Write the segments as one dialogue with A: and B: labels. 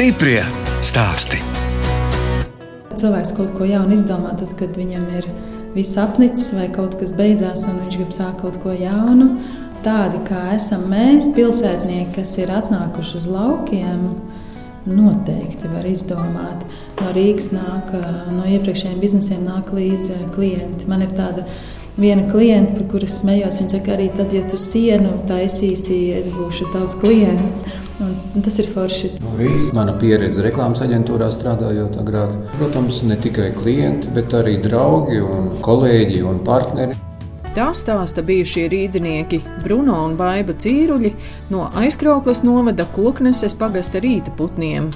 A: Stiprie stāsti.
B: Cilvēks kaut ko jaunu izdomā, tad, kad viņam ir viss apnicis vai kaut kas beidzās, un viņš grib sākt kaut ko jaunu. Tādi kā esam mēs, pilsētnieki, kas ir atnākuši uz laukiem, noteikti var izdomāt. No Rīgas nāk, no iepriekšējiem biznesiem nāk līdzi klienti. Man ir tāda viena klienta, par kuras smējos. Viņa saka, arī tad, ja tu sienu taisīsi, es būšu tavs klients. Un tas ir forši.
C: No Rīgas mana pieredze reklāmas aģentūrā strādājot agrāk. Protams, ne tikai klienti, bet arī draugi, un kolēģi un partneri.
D: Tā stāsta bijušie rīznieki Bruno un Baiba Cīruļi no aizkrauklas novada Kokneses pagasta rīta putniem.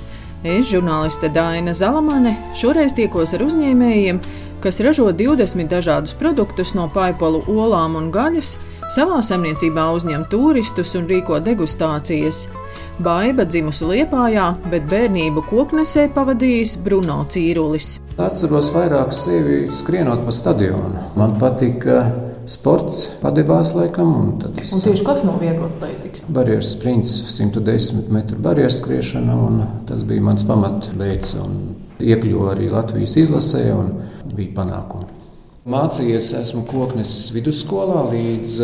D: Es, žurnāliste Dāna Zalamane, šoreiz tiekos ar uzņēmējiem, kas ražo 20 dažādus produktus no paipalu olām un gaļas, savā saimniecībā uzņem turistus un rīko degustācijas. Baiba dzimusi Liepājā, bet bērnību koknesē pavadījis Bruno Cīrulis.
C: Atceros vairāk sevi skrienot pa stadionu. Man patika sports, padevās laikam. Un,
D: es, un tieši kas no viegla atlētikas?
C: Barjeras sprints, 110 metru barjeras skriešana, un tas bija mans pamatveids. Iekļuvu arī Latvijas izlasē un bija panākumi. Mācījies esmu Kokneses vidusskolā līdz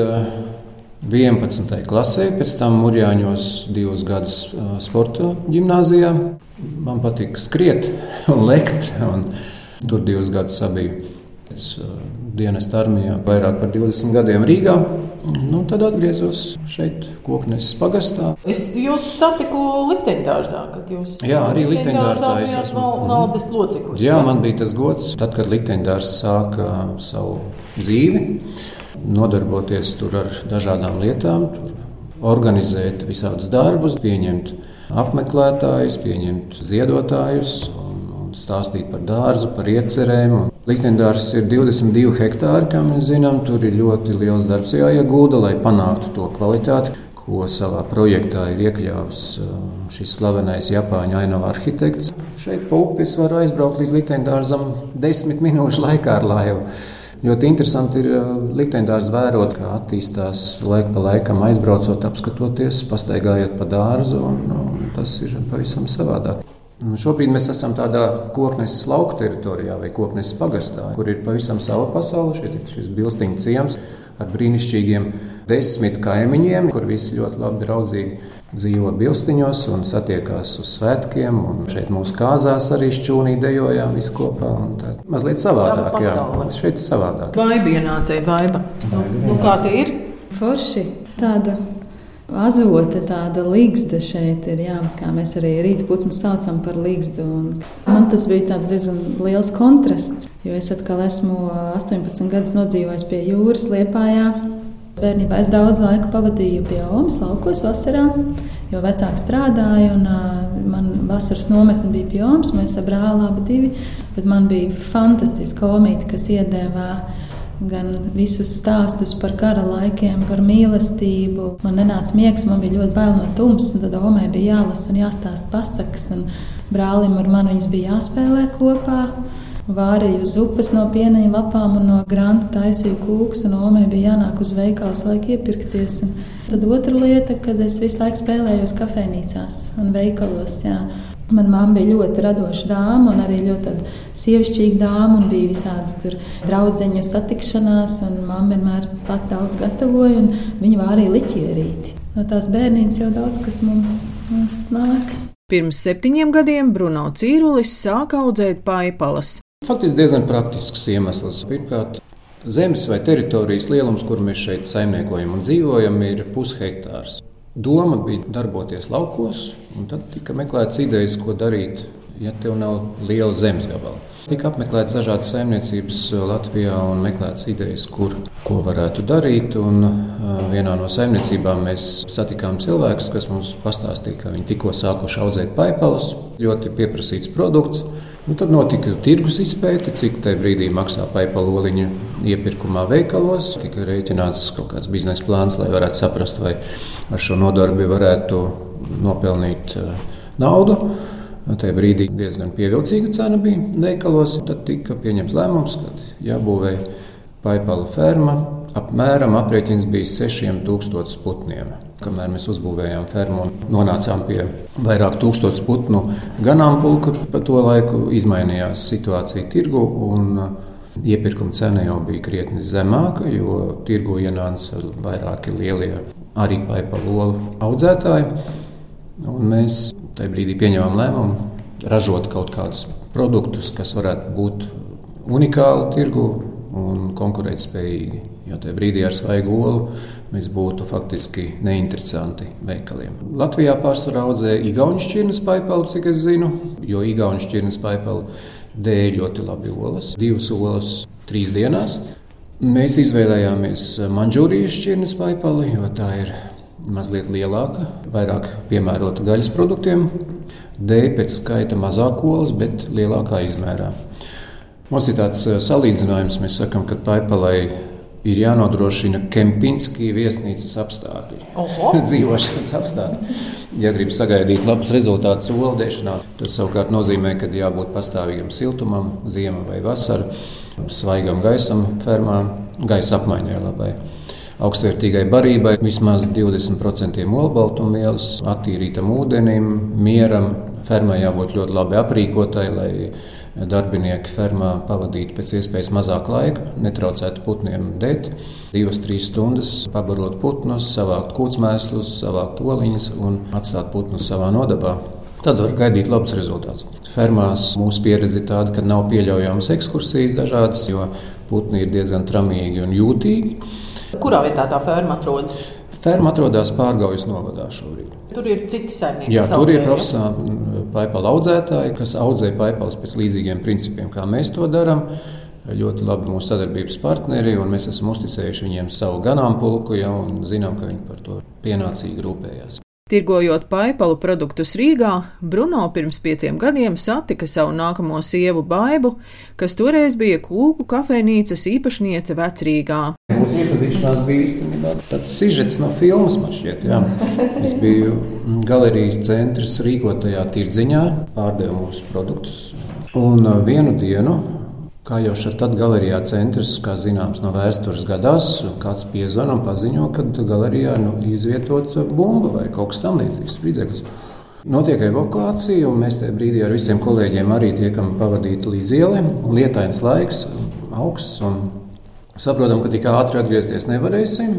C: 11. Eh, klasē, pēc tam Mūrjāņos divus gadus eh, sporta gimnājā. Man patīk skriet un lekt, un tur divus gadus abiju. Pēc eh, dienas armijā vairāk par 20 gadiem Rīgā. Nu, tad atgriezos šeit, Kokneses pagastā.
D: Es jūs satiku likteņdārzā, kad jūs
C: Jā, arī likteņdārzā es esmu.
D: Valdes loceklis.
C: Jā, man bija tas gods, tad, kad likteņdārs sāka savu dzīvi, nodarboties tur ar dažādām lietām, tur organizēt visādus darbus, pieņemt apmeklētājus, pieņemt ziedotājus stāstīt par dārzu, par iecerēm. Likteņdārs ir 22 hektāri, kā mēs zinām. Tur ir ļoti liels darbs jāiegūda, lai panāktu to kvalitāti, ko savā projektā ir iekļāvis uh, šis slavenais Japāņu ainava arhitekts. Šeit pa upes var aizbraukt līdz likteņdārzam desmit minūšu laikā ar laivu. Ļoti interesanti ir uh, likteņdārs vērot, kā attīstās laika pa laikam, aizbraucot, apskatoties, pastaigājot pa dārzu. Un, un tas ir pavisam savādāk. Nu, šobrīd mēs esam tādā kokneses lauka teritorijā vai kokneses pagastā, kur ir pavisam sava pasaule. Šeit ir šis bilstiņu ciems ar brīnišķīgiem desmit kaimiņiem, kur visi ļoti labi draudzīgi dzīvo bilstiņos un satiekās uz svētkiem. Šeit mūsu kāzās arī šķūnī dejojām visi kopā. Mazliet savādāk, jā, šeit savādāk.
D: Vai vaiba? Nu, nu, kā tie ir?
B: Forši tāda Azote tāda līgsta šeit ir, jā, kā mēs arī rīta putnu saucam par līgstu. Man tas bija diezgan liels kontrasts, jo es atkal esmu 18 gadus nodzīvojis pie jūras Liepājā. Bērnībā es daudz laika pavadīju pie Omas laukos vasarā, jo vecāki strādāja un man vasaras nometne bija pie Omas. Mēs ar brāli abi divi, bet man bija fantastiska komīte, kas iedēvā gan visus stāstus par kara laikiem, par mīlestību. Man nenāca miegs, man bija ļoti bail no tumsas, tad Omei bija jālasa un jāstāsta pasakas. Un brālim ar mani viņas bija jāspēlē kopā. Vārīju uz upes no pieneņa lapām un no grāmatas taisīju kūkus, un Omei bija jānāk uz veikalu, lai iepirkties. Un tad otra lieta, kad es visu laiku spēlējos kafejnīcās un veikalos. Jā. Manā mamma bija ļoti radoša dāma, un arī ļoti sievišķīga dāma. Bija visādas draugu satikšanās, un mamma vienmēr pat daudz gatavoja. Viņa vārīja liķierīti. No tās bērnības jau daudz kas mums, mums nāk.
D: Pirms septiņiem gadiem Bruno Cīrulis sāka audzēt paipalas.
C: Faktiski diezgan praktisks iemesls. Pirmkārt, zemes vai teritorijas lielums, kur mēs šeit saimniekojam un dzīvojam, ir pushektārs. Doma bija darboties laukos, un tad tika meklēts idejas, ko darīt, ja tev nav liela zemes gabala. Tika apmeklēts dažādas saimniecības Latvijā un meklēts idejas, kur ko varētu darīt. Un, uh, vienā no saimniecībām mēs satikām cilvēkus, kas mums pastāstīja, ka viņi tikko sākuši audzēt paipalus. Ļoti pieprasīts produkts. Un tad notika tirgus izpēte, cik tajā brīdī maksā paipaliņa iepirkumā veikalos. Tika rēķināts kaut kāds biznesa plāns, lai varētu saprast, vai ar šo nodarbi varētu nopelnīt eh, naudu. Tajā brīdī diezgan pievilcīga cena bija veikalos. Tad tika pieņemts lēmums, ka jābūvē Paipala ferma apmēram aprēķins bija 6000 putniem. Kamēr mēs uzbūvējām fermu un nonācām pie vairāk tūkstošu putnu ganāmpulka, pa to laiku izmainījās situācija tirgu. Iepirkuma cena jau bija krietni zemāka, jo tirgu ienāca vairāki lielie arī paipalu olu audzētāji. Un mēs tajā brīdī pieņēmām lēmumu ražot kaut kādus produktus, kas varētu būt unikāli tirgu un konkurētspējīgi. Jo tajā brīdī ar svaigu olu mēs būtu faktiski neinteresanti veikaliem. Latvijā pārsvarā audzēja Igaunijas šķirnes paipalu, cik es zinu, jo Igaunijas šķirnes paipalu dēļ ļoti labi olas, divas olas trīs dienās. Mēs izvēlējāmies manžūrijas šķirnes paipali, jo tā ir mazliet lielāka, vairāk piemērota gaļas produktiem. Dēļ pēc skaita mazāk olas, bet lielākā izmērā. Mums ir tāds salīdzinājums, mēs sakām, ka paipalai ir jānodrošina Kempinski viesnīcas apstākļi, dzīvošanas apstākļi. Ja grib sagaidīt labus rezultātus oldēšanā, tas savukārt nozīmē, ka jābūt pastāvīgam siltumam, ziemā vai vasarā, svaigam gaisam, fermā, gaisa apmaiņai labai. Augstvērtīgai barībai vismaz 20% olbaltumvielas, attīrītam ūdenim, mieram. Fermai jābūt ļoti labi aprīkotai, lai darbinieki fermā pavadītu pēc iespējas mazāk laika, netraucētu putniem dēt. Divas, trīs stundas pabarot putnus, savākt kūtsmēslus, savākt oliņas un atstāt putnus savā nodabā. Tad var gaidīt labus rezultātus. Fermās mūsu pieredze ir tāda, ka nav pieļaujamas ekskursijas dažādas, jo putni ir diezgan tramīgi un jūtīgi.
D: Kurā vietā tā ferma atrodas?
C: Ferma atrodas Pārgaujas novadā šobrīd.
D: Tur ir citi saimnieki.
C: Jā, tur ir profesionāli paipalu audzētāji, kas audzē paipalus pēc līdzīgiem principiem, kā mēs to darām. Ļoti labi mūsu sadarbības partneri, un mēs esam uzticējuši viņiem savu ganāmpulku jau un zinām, ka viņi par to pienācīgi rūpējās.
D: Tirgojot paipalu produktus Rīgā, Bruno pirms pieciem gadiem satika savu nākamo sievu Baibu, kas toreiz bija kūku kafejnīcas īpašniece Vecrīgā.
C: Mūsu iepazīšanās bija īstenībā tāds sižets no filmas, man šķiet. Jā. Es biju galerijas centrs rīkotajā tirdziņā, pārdevu mūsu produktus. Un uh, vienu dienu Kā jau šeit galerijā centrs, kā zināms, no vēstures gadās, kāds piezvanīja un paziņo, ka galerijā nu, izvietot bumbu vai kaut kas tamlīdzīgs spridzeklis. Notiek evakuācija, un mēs tajā brīdī ar visiem kolēģiem arī tiekam pavadīti līdz ielai. Lietains laiks, augsts, un saprotam, ka tik ātri atgriezties nevarēsim.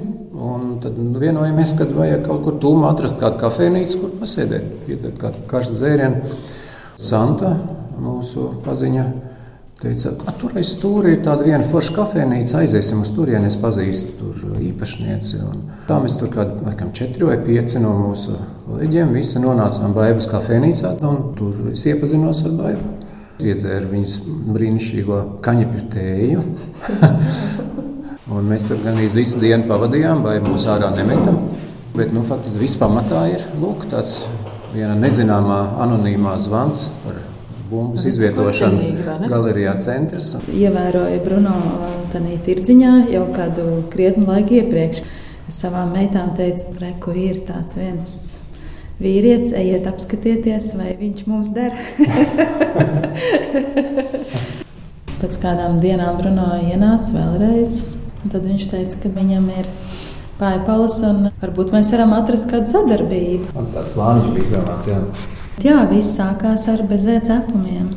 C: Tad vienojamies, ka vajag kaut kur tūmā atrast kādu kafejnīcu, kur pasēdēt, iedzert kādu karstu dzērienu. Santa, mūsu paziņa Teica, tur aiz stūra ir tāda viena forša kafejnīca, aiziesim uz turieni, es pazīstu tur īpašnieci. Un tā mēs tur kādi laikam, četri vai pieci no mūsu kolēģiem visi nonācām Baibas kafejnīcā, un tur es iepazinos ar Baibu. Iedzēru viņas brīnišķīgo kaņepju tēju. un mēs tur gan visu dienu pavadījām, vai mūs ārā nemeta. Bet nu, faktiski viss pamatā ir lūk, tāds viena nezināmā anonīmā zvans par bumbas izvietošanu galerijā centrs.
B: Ievēroju Bruno tādā tirdziņā jau kādu krietnu laiku iepriekš. Savām meitām teicu, ka ir tāds viens vīrietis, ejiet apskatieties, vai viņš mums der. Pēc kādām dienām Bruno ienāca vēlreiz. Tad viņš teica, ka viņam ir pāri un varbūt mēs varam atrast kādu sadarbību.
C: Man tāds plāns bija domāts.
B: Jā, viss sākās ar bezē cepumiem.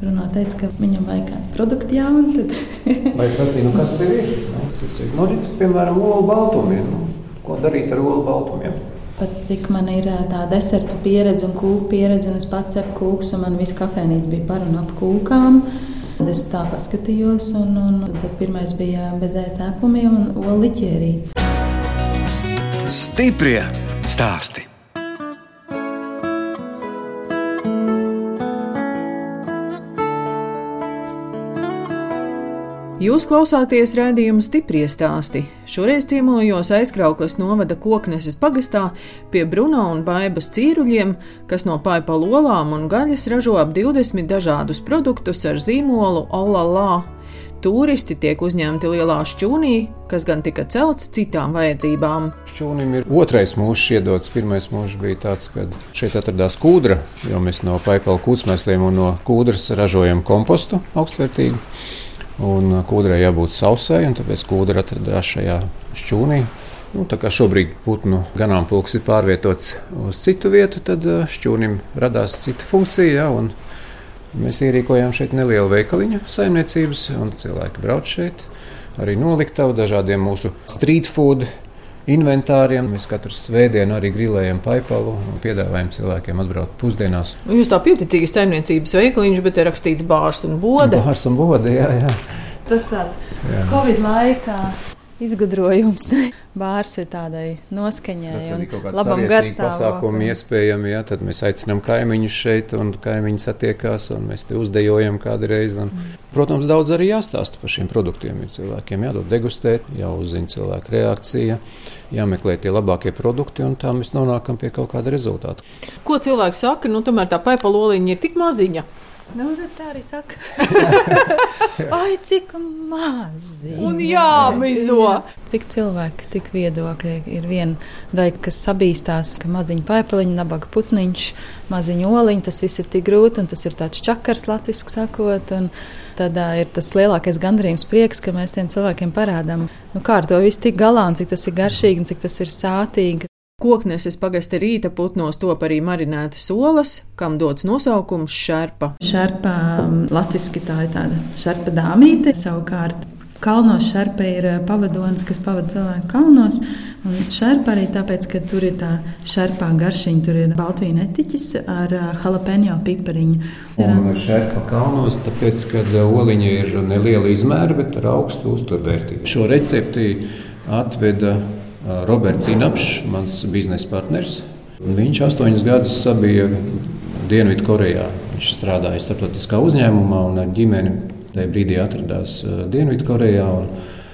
B: Runā teica, ka viņam vajag kādu produktu jaunu. Tad...
C: Vai prasīja, nu kas tev ir? Es teicu, nu, redz, piemēram, olu baltumiem. Nu, ko darīt ar olu baltumiem?
B: Pat cik man ir tā desertu pieredze un kūku pieredze, un es pats cepu kūkus, un man viss kafejnīca bija par un ap kūkām. Tad es tā paskatījos, un, un tad pirmais bija bezē cepumi un olu ķērīts.
A: Stiprie stāsti!
D: Jūs klausāties raidījuma stipri stāstī. Šoreiz ciemojos aizkrauklas novada kokneses pagastā pie Bruno un Baibas cīruļiem, kas no paipa lolām un gaļas ražo ap 20 dažādus produktus ar zīmolu Olalā. Turisti tiek uzņemti lielā šķūnī, kas gan tika celts citām vajadzībām.
C: Šķūnim ir otrais mūžs iedots. Pirmais mūžs bija tāds, ka šeit atradās kūdra, jo mēs no paipalu kūtsmēsliem un no kūdras ražojam kompostu augstvērtīgu. Un kūdrai jābūt sausai, un tāpēc kūdra atradās šajā šķūnī. Nu, tā kā šobrīd putnu ganāmpulks ir pārvietots uz citu vietu, tad šķūnim radās cita funkcija. Ja, mēs ierīkojām šeit nelielu veikaliņu saimniecības, un cilvēki brauc šeit. Arī noliktavu dažādiem mūsu street food inventāriem. Mēs katru svētdienu arī grilējam paipalu un piedāvājam cilvēkiem atbraukt pusdienās.
D: Jūs tā pieticīgi saimniecības veikaliņš, bet ir rakstīts bārs un bode.
C: Bārs un bode, jā, jā.
B: Tas tāds Covid laikā izgudrojums. Bārs ir tādai noskaņai un labam garstāvoklim.
C: pasākumi iespējami, ja, tad mēs aicinām kaimiņus šeit un kaimiņi satiekās un mēs te uzdejojam kādreiz. Un, protams, daudz arī jāstāsta par šiem produktiem. Ir cilvēkiem jādod degustēt, jāuzzina cilvēku reakcija, jāmeklē tie labākie produkti un tā mēs nonākam pie kaut kāda rezultāta.
D: Ko cilvēki saka? Nu, tomēr tā paipaloliņa ir tik maziņa.
B: Nu, tā arī saka. Ai, cik mazi.
D: Un jāmizo.
B: Cik cilvēki, tik viedokļi. Ir viena daļa, kas sabīstās, ka maziņa paipaliņa, nabaga putniņš, maziņa oliņa, tas viss ir tik grūti, un tas ir tāds čakars, latviski sakot. Tad uh, ir tas lielākais gandarījums, prieks, ka mēs tiem cilvēkiem parādām, nu, kā ar to viss tik galā, un cik tas ir garšīgi, un cik tas ir sātīgi.
D: Kokneses pagasta rīta putnos top arī marinētas olas, kam dots nosaukums šerpa.
B: Šerpa latviski tā ir tāda šerpa dāmīte. Savukārt kalnos šerpa ir pavadonis, kas pavada cilvēku kalnos. Un šerpa arī tāpēc, ka tur ir tā šerpā garšiņa, tur ir baltvīna etiķis ar jalapeņo pipariņu.
C: Un šerpa kalnos, tāpēc, ka oliņa ir neliela izmēra, bet ar augstu uzturvērtību. Šo recepti atveda Roberts Inapšs, mans biznesa partneris. Viņš astoņus gadus bija Dienvidkorejā. Viņš strādāja starptautiskā uzņēmumā un ar ģimeni tajā brīdī atradās Dienvidkorejā.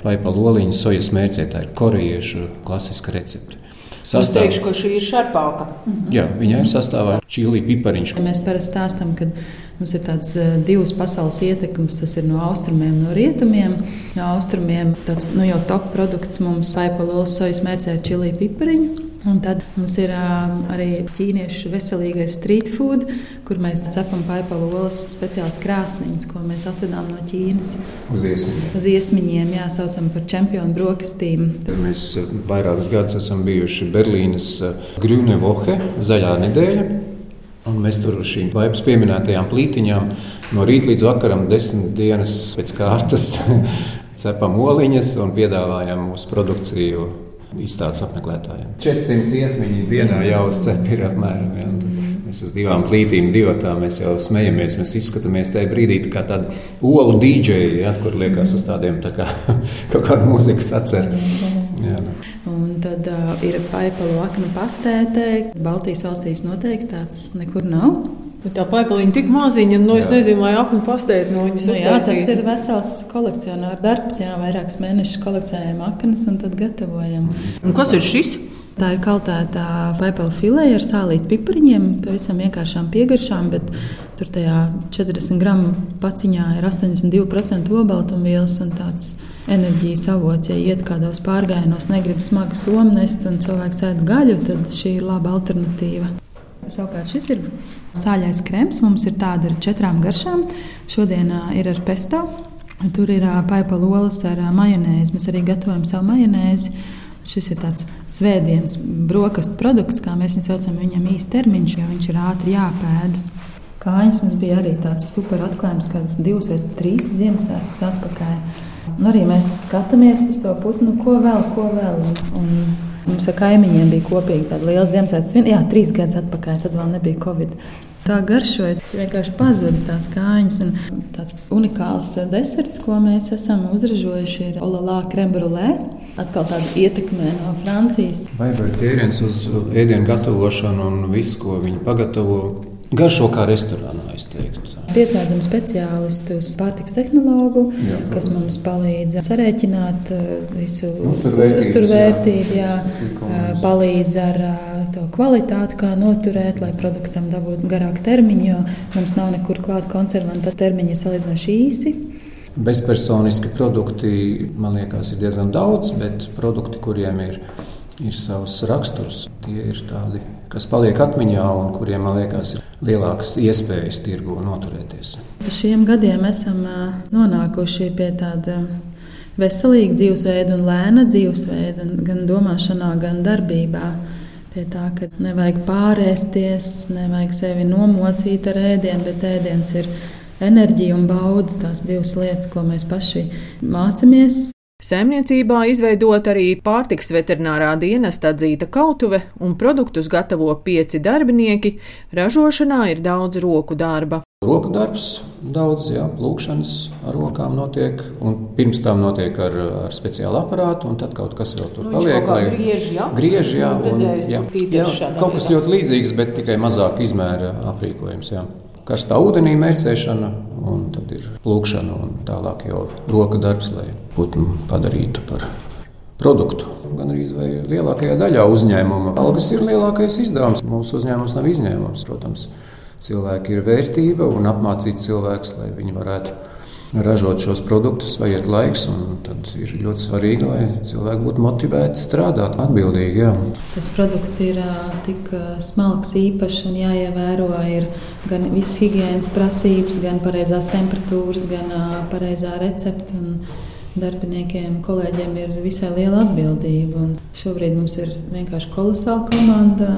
C: Paipa loliņa sojas mērcē, tā ir korejiešu klasiska recepte.
D: Es teikšu, ka šī ir šarpāka.
C: Jā, viņai ir sastāvā čili pipariņš.
B: Mēs parasti stāstām, ka mums ir tāds divas pasaules ietekmes. Tas ir no austrumiem, no rietumiem. No austrumiem tāds nu, jau top produkts mums paipalos sojas mērcē ar čili pipariņu. Un tad mums ir arī ķīniešu veselīgais street food, kur mēs cepam paipalu olas speciālas krāsniņas, ko mēs atvedām no Ķīnas.
C: Uz iesmiņiem.
B: Uz iesmiņiem, jā, saucam par čempionu brokastīm.
C: Mēs vairākus gadus esam bijuši Berlīnas Grüne Woche, zaļā nedēļa. Un mēs tur uz šīm vaipas pieminētajām plītiņām no rīta līdz vakaram, desmit dienas pēc kārtas, cepam oliņas un piedāvājam mūsu produkciju izstādes apmeklētājiem. 400 iesmiņi dienā jau uzcep ir apmēram. Ja, Mēs uz divām plītīm, divatā mēs jau smejamies. Mēs izskatāmies tajā brīdī kā tādi olu dīdžeji, ja, kur liekas uz tādiem tā kā, kaut kādu mūzikas atceru. Jā.
B: Un tad uh, ir paipalu akna pastētē. Baltijas valstīs noteikti tāds nekur nav.
D: Bet tā paipaliņa tik maziņa, nu es jā. nezinu, vai apli pastēt no viņas.
B: Nu, jā, tas ir vesels kolekcionāra darbs, jā, vairākus mēnešus kolekcionējam aknas un tad gatavojam.
D: Un kas ir šis?
B: Tā ir kaltēta paipalu filēja ar sālītu pipariņiem, pavisam vienkāršām piegaršām, bet tur tajā 40 gramu paciņā ir 82% obaltumvielas un tāds enerģijas avots. Ja iet kādos pārgājienos, negrib smagu somu nest un cilvēks ēd gaļu, tad šī ir laba alternatīva. Savukārt šis ir sāļais krems. Mums ir tāda ar četrām garšām. Šodien ir ar pesto. Tur ir paipalu olas ar majonēzi. Mēs arī gatavojam savu majonēzi. Šis ir tāds svētdienas brokastu produkts, kā mēs viņu saucam. Viņam īsti termiņš, jo viņš ir ātri jāpēd. Kājas mums bija arī tāds super atklājums, kāds divus vai trīs Ziemassvētkus atpakaļ. Un arī mēs skatāmies uz to putnu, ko vēl, ko vēl. Un, un Mums ar kaimiņiem bija kopīgi tāda liela Ziemassvētku svinība. Jā, trīs gadus atpakaļ, tad vēl nebija Covid. Tā garšoja, vienkārši pazuda tās kājas. Tāds unikāls deserts, ko mēs esam uzražojuši, ir Olalā krembrulē. Atkal tāda ietekme no Francijas.
C: Vai ir ķēriens uz ēdienu gatavošanu un visu, ko viņi pagatavo? Garšo kā restorānā, es teiktu.
B: Piesaistām speciālistus, pārtiks tehnologu, jā, kas mums palīdz sarēķināt uh, visu uzturvērtību, uh, palīdz ar uh, to kvalitāti, kā noturēt, lai produktam dabūtu garāku termiņu, jo mums nav nekur klāt konservanta termiņi salīdzinoši īsi.
C: Bezpersoniski produkti, man liekas, ir diezgan daudz, bet produkti, kuriem ir ir savs raksturs. Tie ir tādi, kas paliek atmiņā un kuriem, man liekas, ir lielākas iespējas tirgu noturēties.
B: Šiem gadiem esam nonākuši pie tāda veselīga dzīvesveida un lēna dzīvesveida, gan domāšanā, gan darbībā. Pie tā, ka nevajag pārēsties, nevajag sevi nomocīt ar ēdienu, bet ēdiens ir enerģija un bauda. Tās divas lietas, ko mēs paši mācāmies.
D: Saimniecībā izveidot arī pārtiks veterinārā dienesta atzīta kautuve un produktus gatavo pieci darbinieki. Ražošanā ir daudz roku darba.
C: Roku darbs, daudz jā, plūkšanas ar rokām notiek, un pirms tam notiek ar, ar speciālu aparātu, un tad kaut kas vēl tur nu, paliek.
D: Lai griež, jā,
C: griež, jā, un, jā, jā, kaut kas ļoti līdzīgs, bet tikai mazāk izmēra aprīkojums. Jā karstā ūdenī mērcēšana, un tad ir plūkšana un tālāk jau roka darbs, lai putnu padarītu par produktu. Gan arī lielākajā daļā uzņēmuma algas ir lielākais izdevums. Mūsu uzņēmums nav izņēmums, protams. Cilvēki ir vērtība un apmācīt cilvēkus, lai viņi varētu ražot šos produktus, vajag laiks. Tad ir ļoti svarīgi, lai cilvēki būtu motivēti strādāt atbildīgi. Jā.
B: Tas produkts ir tik smalks, īpašs un jāievēro ir gan visas higiēnas prasības, gan pareizās temperatūras, gan pareizā recepte. Darbiniekiem, kolēģiem ir visai liela atbildība. Un šobrīd mums ir vienkārši kolosāla komanda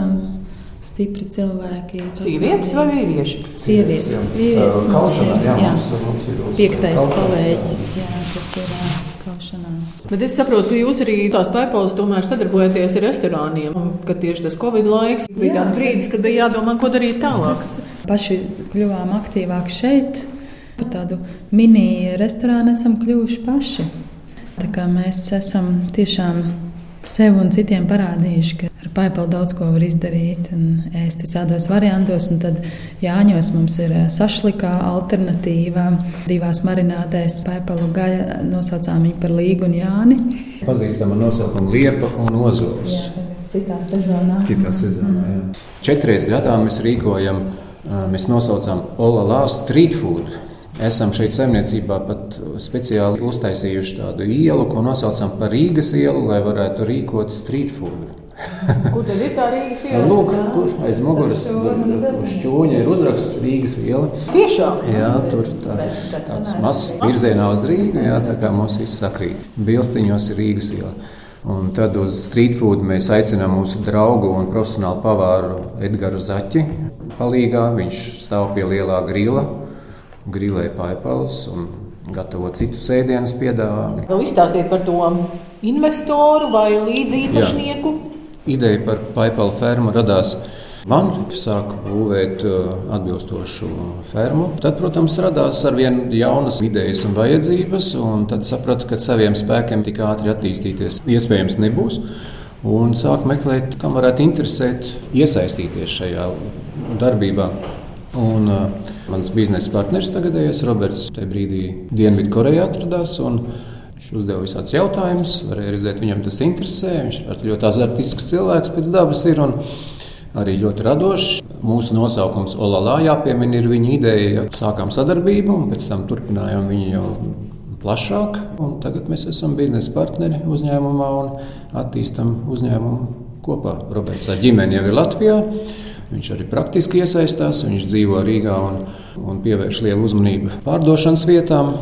B: stipri cilvēki.
D: Sievietes vai vīrieši?
B: Sievietes, vīrietis. Mums ir, jā, jā, mums ir piektais kolēģis, jā, kas ir kaušanā.
D: Bet es saprotu, ka jūs arī tās pēpals tomēr sadarbojaties ar restorāniem, un ka tieši tas Covid laiks bija jā, tāds brīdis, kad bija jādomā, ko darīt tālāk.
B: Mēs paši kļuvām aktīvāk šeit, par tādu mini restorānu esam kļuvuši paši. Tā kā mēs esam tiešām sev un citiem parādījuši, ka ar paipalu daudz ko var izdarīt un ēst visādos variantos. Un tad Jāņos mums ir sašlikā alternatīva divās marinādēs. Paipalu gaļa nosaucām viņu par Līgu un Jāni.
C: Pazīstama nosaukumu Liepa un Ozols. Jā,
B: citā sezonā.
C: Citā sezonā, jā. Četreiz gadā mēs rīkojam, mēs nosaucam Olalā street food. Esam šeit saimniecībā pat speciāli uztaisījuši tādu ielu, ko nosaucam par Rīgas ielu, lai varētu rīkot street food.
D: Kur tad ir tā Rīgas iela?
C: Lūk, tur aiz muguras šķūņa ir uzraksts Rīgas iela.
D: Tiešām?
C: Jā, tur tā, tāds mazs virzienā uz Rīgu, jā, tā kā mums viss sakrīt. Bilstiņos ir Rīgas iela. Un tad uz street food mēs aicinām mūsu draugu un profesionālu pavāru Edgars Zaķi. Palīgā. Viņš stāv pie lielā grila grilē paipals un gatavo citus ēdienus piedāvā.
D: Nu, izstāstiet par to investoru vai līdzīpašnieku.
C: Ideja par paipalu fermu radās. Man sāka būvēt uh, atbilstošu fermu. Tad, protams, radās ar vien jaunas idejas un vajadzības, un tad sapratu, ka saviem spēkiem tik ātri attīstīties iespējams nebūs. Un sāku meklēt, kam varētu interesēt, iesaistīties šajā darbībā. Un, uh, mans biznesa partneris tagadējais Roberts tajā brīdī Dienvidkorejā atradās. Viņš uzdeva visādus jautājumus, varēja redzēt, viņam tas interesē. Viņš ir ļoti azartisks cilvēks pēc dabas ir, arī ļoti radošs. Mūsu nosaukums Olalā jāpiemina ir viņa ideja. Sākām sadarbību, un pēc tam turpinājām viņu jau plašāk. Tagad mēs esam biznesa partneri uzņēmumā un attīstam uzņēmumu kopā. Roberts ar ģimeni jau ir Latvijā. Viņš arī praktiski iesaistās, viņš dzīvo Rīgā un, un pievērš lielu uzmanību pārdošanas vietām,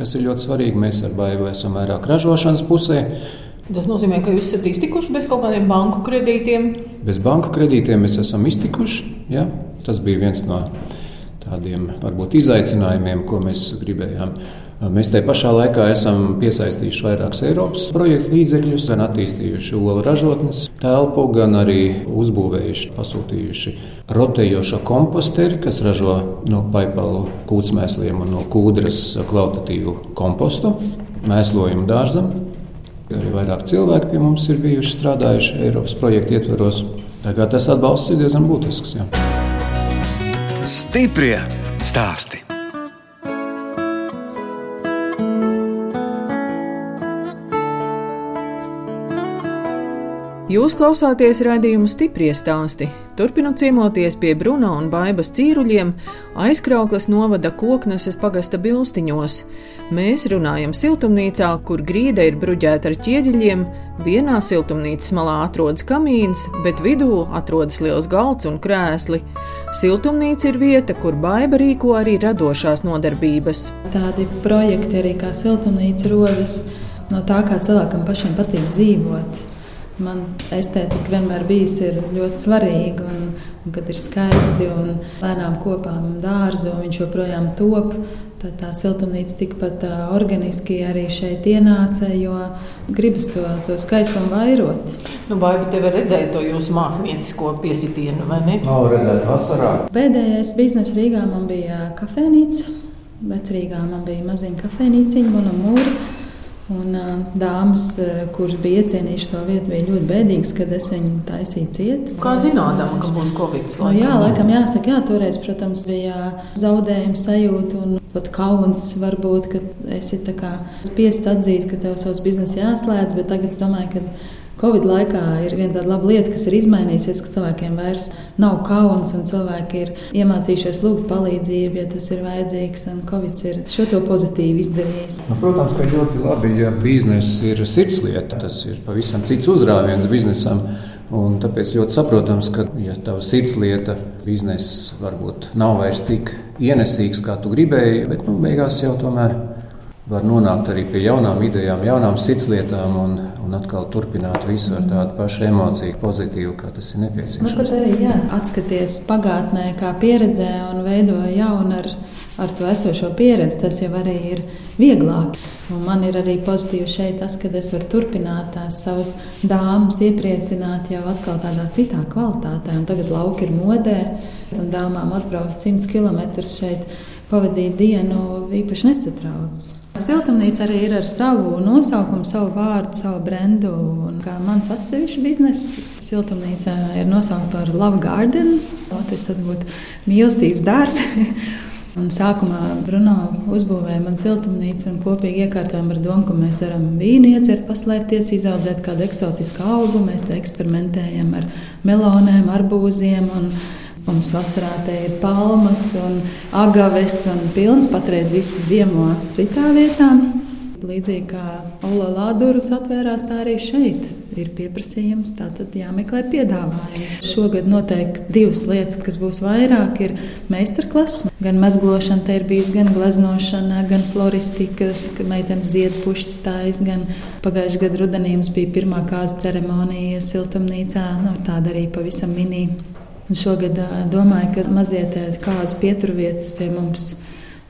C: kas ir ļoti svarīgi. Mēs ar Baivu esam vairāk ražošanas pusē.
D: Tas nozīmē, ka jūs esat iztikuši bez kaut kādiem banku kredītiem?
C: Bez banku kredītiem mēs esam iztikuši. Ja? Tas bija viens no tādiem varbūt izaicinājumiem, ko mēs gribējām Mēs te pašā laikā esam piesaistījuši vairākus Eiropas projektu līdzekļus, gan attīstījuši olu ražotnes telpu, gan arī uzbūvējuši, pasūtījuši rotējošo komposteri, kas ražo no paipalu kūtsmēsliem un no kūdras kvalitatīvu kompostu mēslojumu dārzam. Arī vairāk cilvēki pie mums ir bijuši strādājuši Eiropas projektu ietvaros. Tagad tas atbalsts ir diezgan būtisks. Jā. Stiprie stāstī!
D: Jūs klausāties raidījumu stipri stāstī. Turpinot ciemoties pie Bruno un Baibas cīruļiem, aizkrauklas novada kokneses pagasta bilstiņos. Mēs runājam siltumnīcā, kur grīda ir bruģēta ar ķieģeļiem. Vienā siltumnīcas malā atrodas kamīns, bet vidū atrodas liels galds un krēsli. Siltumnīca ir vieta, kur Baiba rīko arī radošās nodarbības.
B: Tādi projekti arī kā siltumnīca rodas no tā, kā cilvēkam pašam patīk dzīvot. Man estētika vienmēr bijusi ļoti svarīga, un, un kad ir skaisti un lēnām kopām dārzu, un viņš joprojām top. Tad tā siltumnīca tikpat uh, organiski arī šeit ienāca, jo gribas to, to skaistumu vairot.
D: Nu, vai te var redzēt to jūsu māksliniecisko piesitienu, vai ne?
C: Nav redzēt vasarā.
B: Pēdējais biznesa Rīgā man bija kafejnīca. Vecrīgā man bija maziņa kafejnīciņa, mana mūra. Un dāmas, kuras bija iecienījušas to vietu, bija ļoti bēdīgas, kad es viņu taisīju ciet.
D: Kā zinām, ka būs covid?
B: Nu, jā, laikam jāsaka, jā, toreiz, protams, bija zaudējuma sajūta un pat kauns varbūt, ka esi spiests atzīt, ka tev savs biznesa jāslēdz, bet tagad es domāju, ka Covid laikā ir viena tāda laba lieta, kas ir izmainījusies, ka cilvēkiem vairs nav kauns un cilvēki ir iemācījušies lūgt palīdzību, ja tas ir vajadzīgs. Covid ir šo to pozitīvi izdarījis.
C: Nu, protams, ka ļoti labi, ja biznesa ir sirdslieta. Tas ir pavisam cits uzrāviens biznesam. Un tāpēc ļoti saprotams, ka, ja tava sirdslieta, biznesa varbūt nav vairs tik ienesīgs, kā tu gribēji, bet nu, beigās jau tomēr var nonākt arī pie jaunām idejām, jaunām sirdslietām un, un atkal turpināt visu ar tādu pašu emociju, pozitīvu, kā tas ir nepieciešams.
B: Nu, arī jā, atskaties pagātnē, kā pieredzē un veido jaunu ar, ar to esošo pieredzi. Tas jau arī ir vieglāk. Un man ir arī pozitīvi šeit tas, ka es varu turpināt tās savas dāmas, iepriecināt jau atkal tādā citā kvalitātē. Un tagad lauki ir modē, un dāmām atbraukt 100 km šeit, pavadīt dienu īpaši nesatrauc. Siltumnīca arī ir ar savu nosaukumu, savu vārdu, savu brendu. Un kā mans atsevišķs bizness, siltumnīca ir nosaukta par Love Garden. Latvijas tas būtu mīlestības dārzs. Un sākumā Bruno uzbūvēja man siltumnīcu un kopīgi iekārtojām ar domu, ka mēs varam vīnu iedzert, paslēpties, izaudzēt kādu eksotisku augu. Mēs te eksperimentējam ar melonēm, arbūziem un Mums vasarā te ir palmas un agaves un pilns patreiz visi ziemo citā vietā. Līdzīgi kā Ola durvis atvērās, tā arī šeit ir pieprasījums. Tātad jāmeklē piedāvājums. Šogad noteikti divas lietas, kas būs vairāk, ir meistarklases. Gan mezglošana, te ir bijis gan gleznošana, gan floristika, ka meitenes zied pušķis stājas, gan pagājušajā gadā rudenī mums bija pirmā kāzu ceremonija siltumnīcā. Nu, tāda arī pavisam minīga. Un šogad domāju, ka mazie kādas pieturvietas pie mums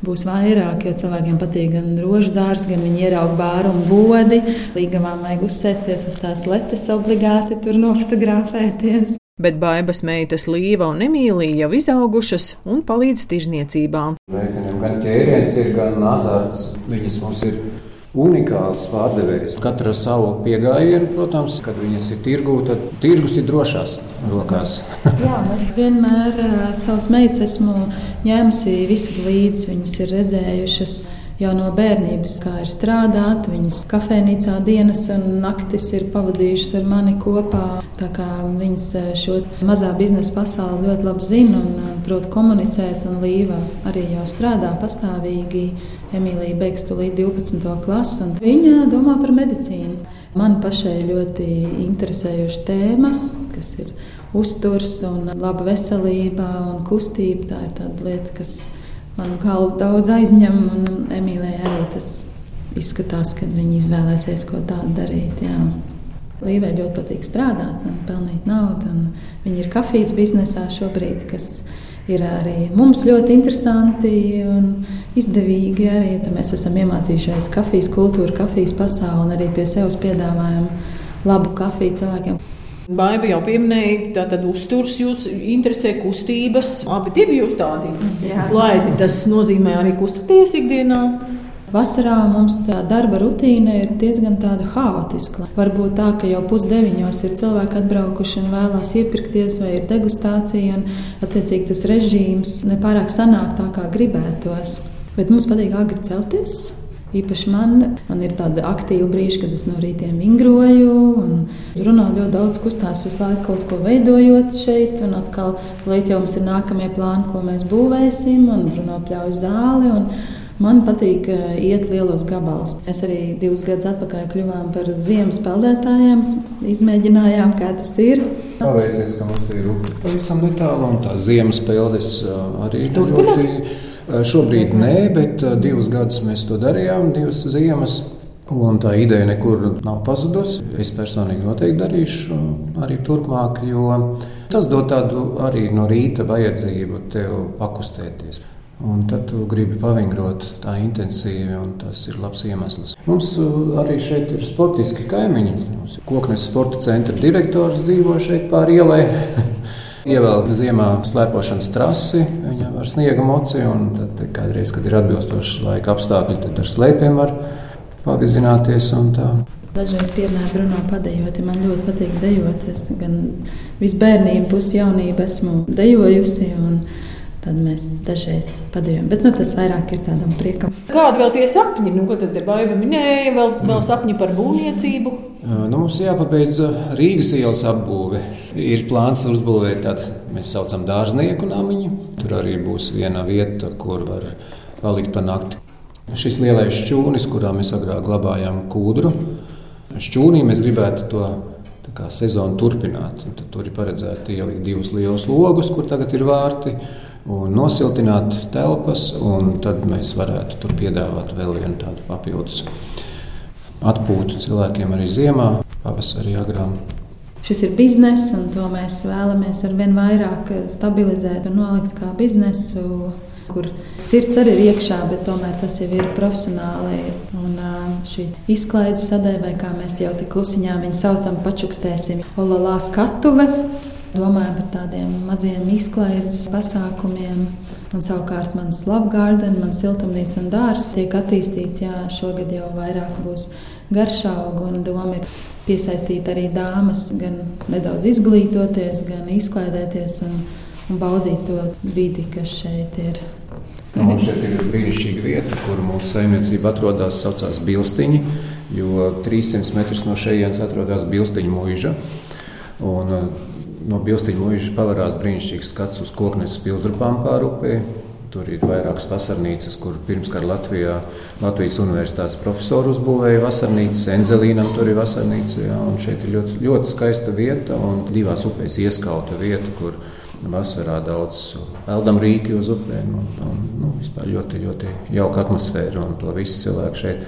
B: būs vairāk, jo cilvēkiem patīk gan rožu dārsts, gan viņi ierauga bāru un bodi. Līgavām vajag uzsēsties uz tās letes, obligāti tur nofotografēties.
D: Bet baibas meitas Līva un Emīlija jau izaugušas un palīdz tirzniecībā.
C: Meitenēm gan ķēriens ir, gan azarts. Viņas mums ir unikāls pārdevējs. Katra savu pieejamību, protams, kad viņas ir tirgū, tad tirgus ir drošās rokās.
B: Jā, es vienmēr uh, savus meitas esmu ņēmusi visur līdzi. Viņas ir redzējušas jau no bērnības, kā ir strādāt. Viņas kafejnīcā dienas un naktis ir pavadījušas ar mani kopā. Viņas eh, šo mazā biznesa pasauli ļoti labi zina un eh, prot komunicēt. Un Līva arī jau strādā pastāvīgi. Emīlija beigs to līdz 12. klasi, un viņa domā par medicīnu. Man pašai ļoti interesējoša tēma, kas ir uzturs un laba veselība un kustība. Tā ir tāda lieta, kas manu galvu daudz aizņem, un Emīlijai arī tas izskatās, ka viņi izvēlēsies ko tādu darīt. Jā. Līvai ļoti patīk strādāt un pelnīt naudu. Viņa ir kafijas biznesā šobrīd, kas ir arī mums ļoti interesanti un izdevīgi. Arī, mēs esam iemācījušies kafijas kultūru, kafijas pasauli un arī pie sevis piedāvājam labu kafiju cilvēkiem.
D: Baiba jau pieminēja, ka tātad uzturs jūs interesē kustības. Abi divi jūs tādi slaidi. Tas nozīmē arī kustaties ikdienā.
B: Vasarā mums tā darba rutīna ir diezgan haotiska. Varbūt tā, ka jau pusdeviņos ir cilvēki atbraukuši un vēlās iepirkties, vai ir degustācija, un attiecīgi tas režīms nepārāk sanāk tā, kā gribētos. Bet mums patīk agri celties. Īpaši man, man ir tāda aktīva brīža, kad es no rītiem vingroju un runāju ļoti daudz, kustās visu laiku kaut ko veidojot šeit. Un atkal līdz jau mums ir nākamie plāni, ko mēs būvēsim, un runā pļauju zāli. Un man patīk eh, iet lielos gabalus. Mēs arī divus gadus atpakaļ kļuvām par ziemas peldētājiem, izmēģinājām, kā tas ir.
C: Paveicies, ka mums ir rupi pavisam netālu, un tā ziemas peldes eh, arī ir ļoti Eh, šobrīd nē, bet eh, divus gadus mēs to darījām, divas ziemas. Un tā ideja nekur nav pazudusi. Es personīgi noteikti darīšu arī turpmāk, jo tas dod tādu arī no rīta vajadzību tev pakustēties. Un tad tu gribi pavingrot tā intensīvi, un tas ir labs iemesls. Mums eh, arī šeit ir sportiski kaimiņi. Mums ir Koknes sporta centra direktors dzīvo šeit pāri ielai. Ievelk ziemā slēpošanas trasi, ar sniega moci, un tad kādreiz, kad ir atbilstoši laika apstākļi, tad ar slēpiem var pavizināties.
B: Dažreiz piemēram runā padējot, man ļoti patīk dejot. Es gan visu bērnību, pusi jaunību esmu dejojusi. Un, Tad mēs dažreiz padējām, bet nu, tas vairāk ir tādam priekam.
D: Kādi vēl tie sapņi? Nu, ko tad Baiba minēja? Vēl, vēl sapņi par būvniecību?
C: Nu, mums jāpabeidz Rīgas ielas apbūve. Ir plāns uzbūvēt tādu mēs saucam dārznieku namiņu. Tur arī būs viena vieta, kur var palikt pa nakti. Šis lielais šķūnis, kurā mēs agrāk glabājām kūdru, šķūnī mēs gribētu to kā, sezonu turpināt. Tur ir paredzēts ielikt divus lielus logus, kur tagad ir vārti un nosiltināt telpas. Un tad mēs varētu tur piedāvāt vēl vienu tādu papildus atpūtu cilvēkiem arī ziemā, pavasarī agrāk.
B: Šis ir bizness, un to mēs vēlamies ar vien vairāk stabilizēt un nolikt kā biznesu, kur sirds arī ir iekšā, bet tomēr tas jau ir profesionāli. Un šī izklaides sadaļa, vai kā mēs jau tik klusiņā viņu saucam, pačukstēsim, ololā skatuve. Domājam par tādiem maziem izklaides pasākumiem. Un savukārt mans labgārdens, mans siltumnīca un dārsts tiek attīstīts. Jā, šogad jau vairāk būs garšaugu un doma ir piesaistīt arī dāmas, gan nedaudz izglītoties, gan izklaidēties un, un baudīt to vidi, kas šeit ir.
C: Nu, šeit ir brīnišķīga vieta, kur mūsu saimniecība atrodas. Tā saucās Bilstiņa, jo 300 metrus no šejienes atrodas Bilstiņa mūža. Un, no Bilstiņa mūža pavarās brīnišķīgs skats uz koknes pilsdrupām pāri upē. Tur ir vairākas vasarnīcas, kur pirmskara Latvijā Latvijas Universitātes profesori uzbūvēja vasarnīcas. Enzelīnam tur ir vasarnīca. Jā, šeit ir ļoti, ļoti skaista vieta un divās upēs ieskauta vieta, kur vasarā daudz peldam rīki uz upēm. Un, un, nu, vispār ļoti, ļoti jauka atmosfēra un to visu cilvēku šeit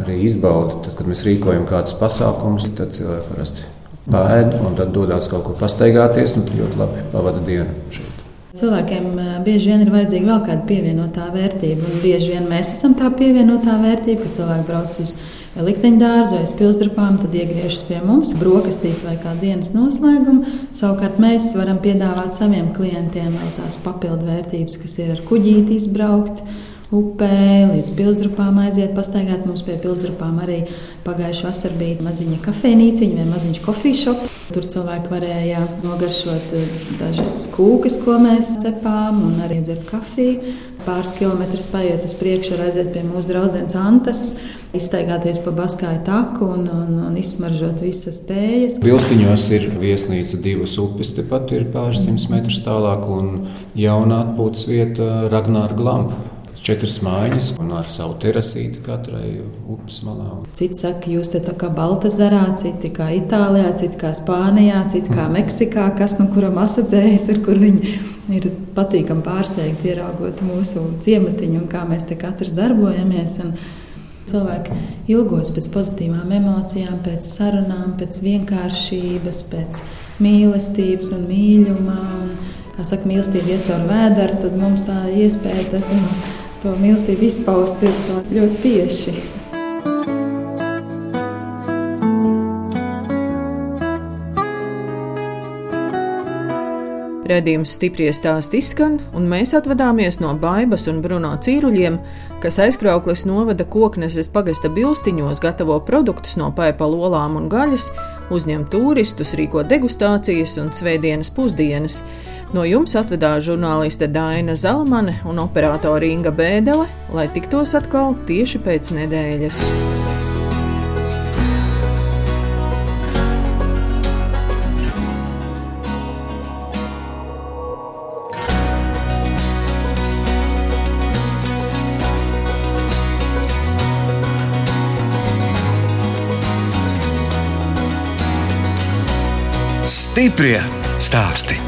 C: arī izbauda. Tad, kad mēs rīkojam kādus pasākumus, tad cilvēki parasti pēd un tad dodas kaut kur pastaigāties. Nu, ļoti labi pavada dienu šeit.
B: Cilvēkiem bieži vien ir vajadzīga vēl kāda pievienotā vērtība. Un bieži vien mēs esam tā pievienotā vērtība, kad cilvēki brauc uz likteņdārzu vai spilgstrupām, tad iegriežas pie mums brokastīs vai kā dienas noslēguma. Savukārt mēs varam piedāvāt saviem klientiem vēl tās papildu vērtības, kas ir ar kuģīti izbraukt upē, līdz pilsdrupām aiziet, pastaigāt. Mums pie pilsdrupām arī pagājušā vasarā bija maziņa kafejnīciņa vai maziņš kofijas šops. Tur cilvēki varēja nogaršot eh, dažas kūkas, ko mēs cepām, un arī dzert kafiju. Pāris kilometrus paiet uz priekšu, aiziet pie mūsu draudzenes Antas, izstaigāties pa Baskāju taku un, un, un izsmaržot visas tējas.
C: Vilstiņos ir viesnīca divas upes, tepat ir pāris simtus metrus tālāk, un jauna atpūtas vieta Ragnāra Glampa četras mājas un ar savu terasīti katrai upes malā.
B: Citi saka, jūs te tā kā Baltazarā, citi kā Itālijā, citi kā Spānijā, citi kā Meksikā, kas no kuram asociējas, ar kur viņi ir patīkami pārsteigti ieraugot mūsu ciematiņu un kā mēs te katrs darbojamies. Un Cilvēki ilgos pēc pozitīvām emocijām, pēc sarunām, pēc vienkāršības, pēc mīlestības un mīlestības. Kā saka, mīlestība iet caur vēdru, tad mums tā iespēja. Tad, nu, to mīlestību izpaust ir ļoti tieši.
D: Redījums stipri stāsti izskan, un mēs atvadāmies no Baibas un Bruno cīruļiem, kas aizkrauklis novada kokneses pagasta bilstiņos gatavo produktus no paipa olām un gaļas, uzņem turistus, rīko degustācijas un svētdienas pusdienas. No jums atvedās žurnāliste Daina Zalamane un operātore Inga Bēdele, lai tiktos atkal tieši pēc nedēļas.
A: Stiprie stāsti.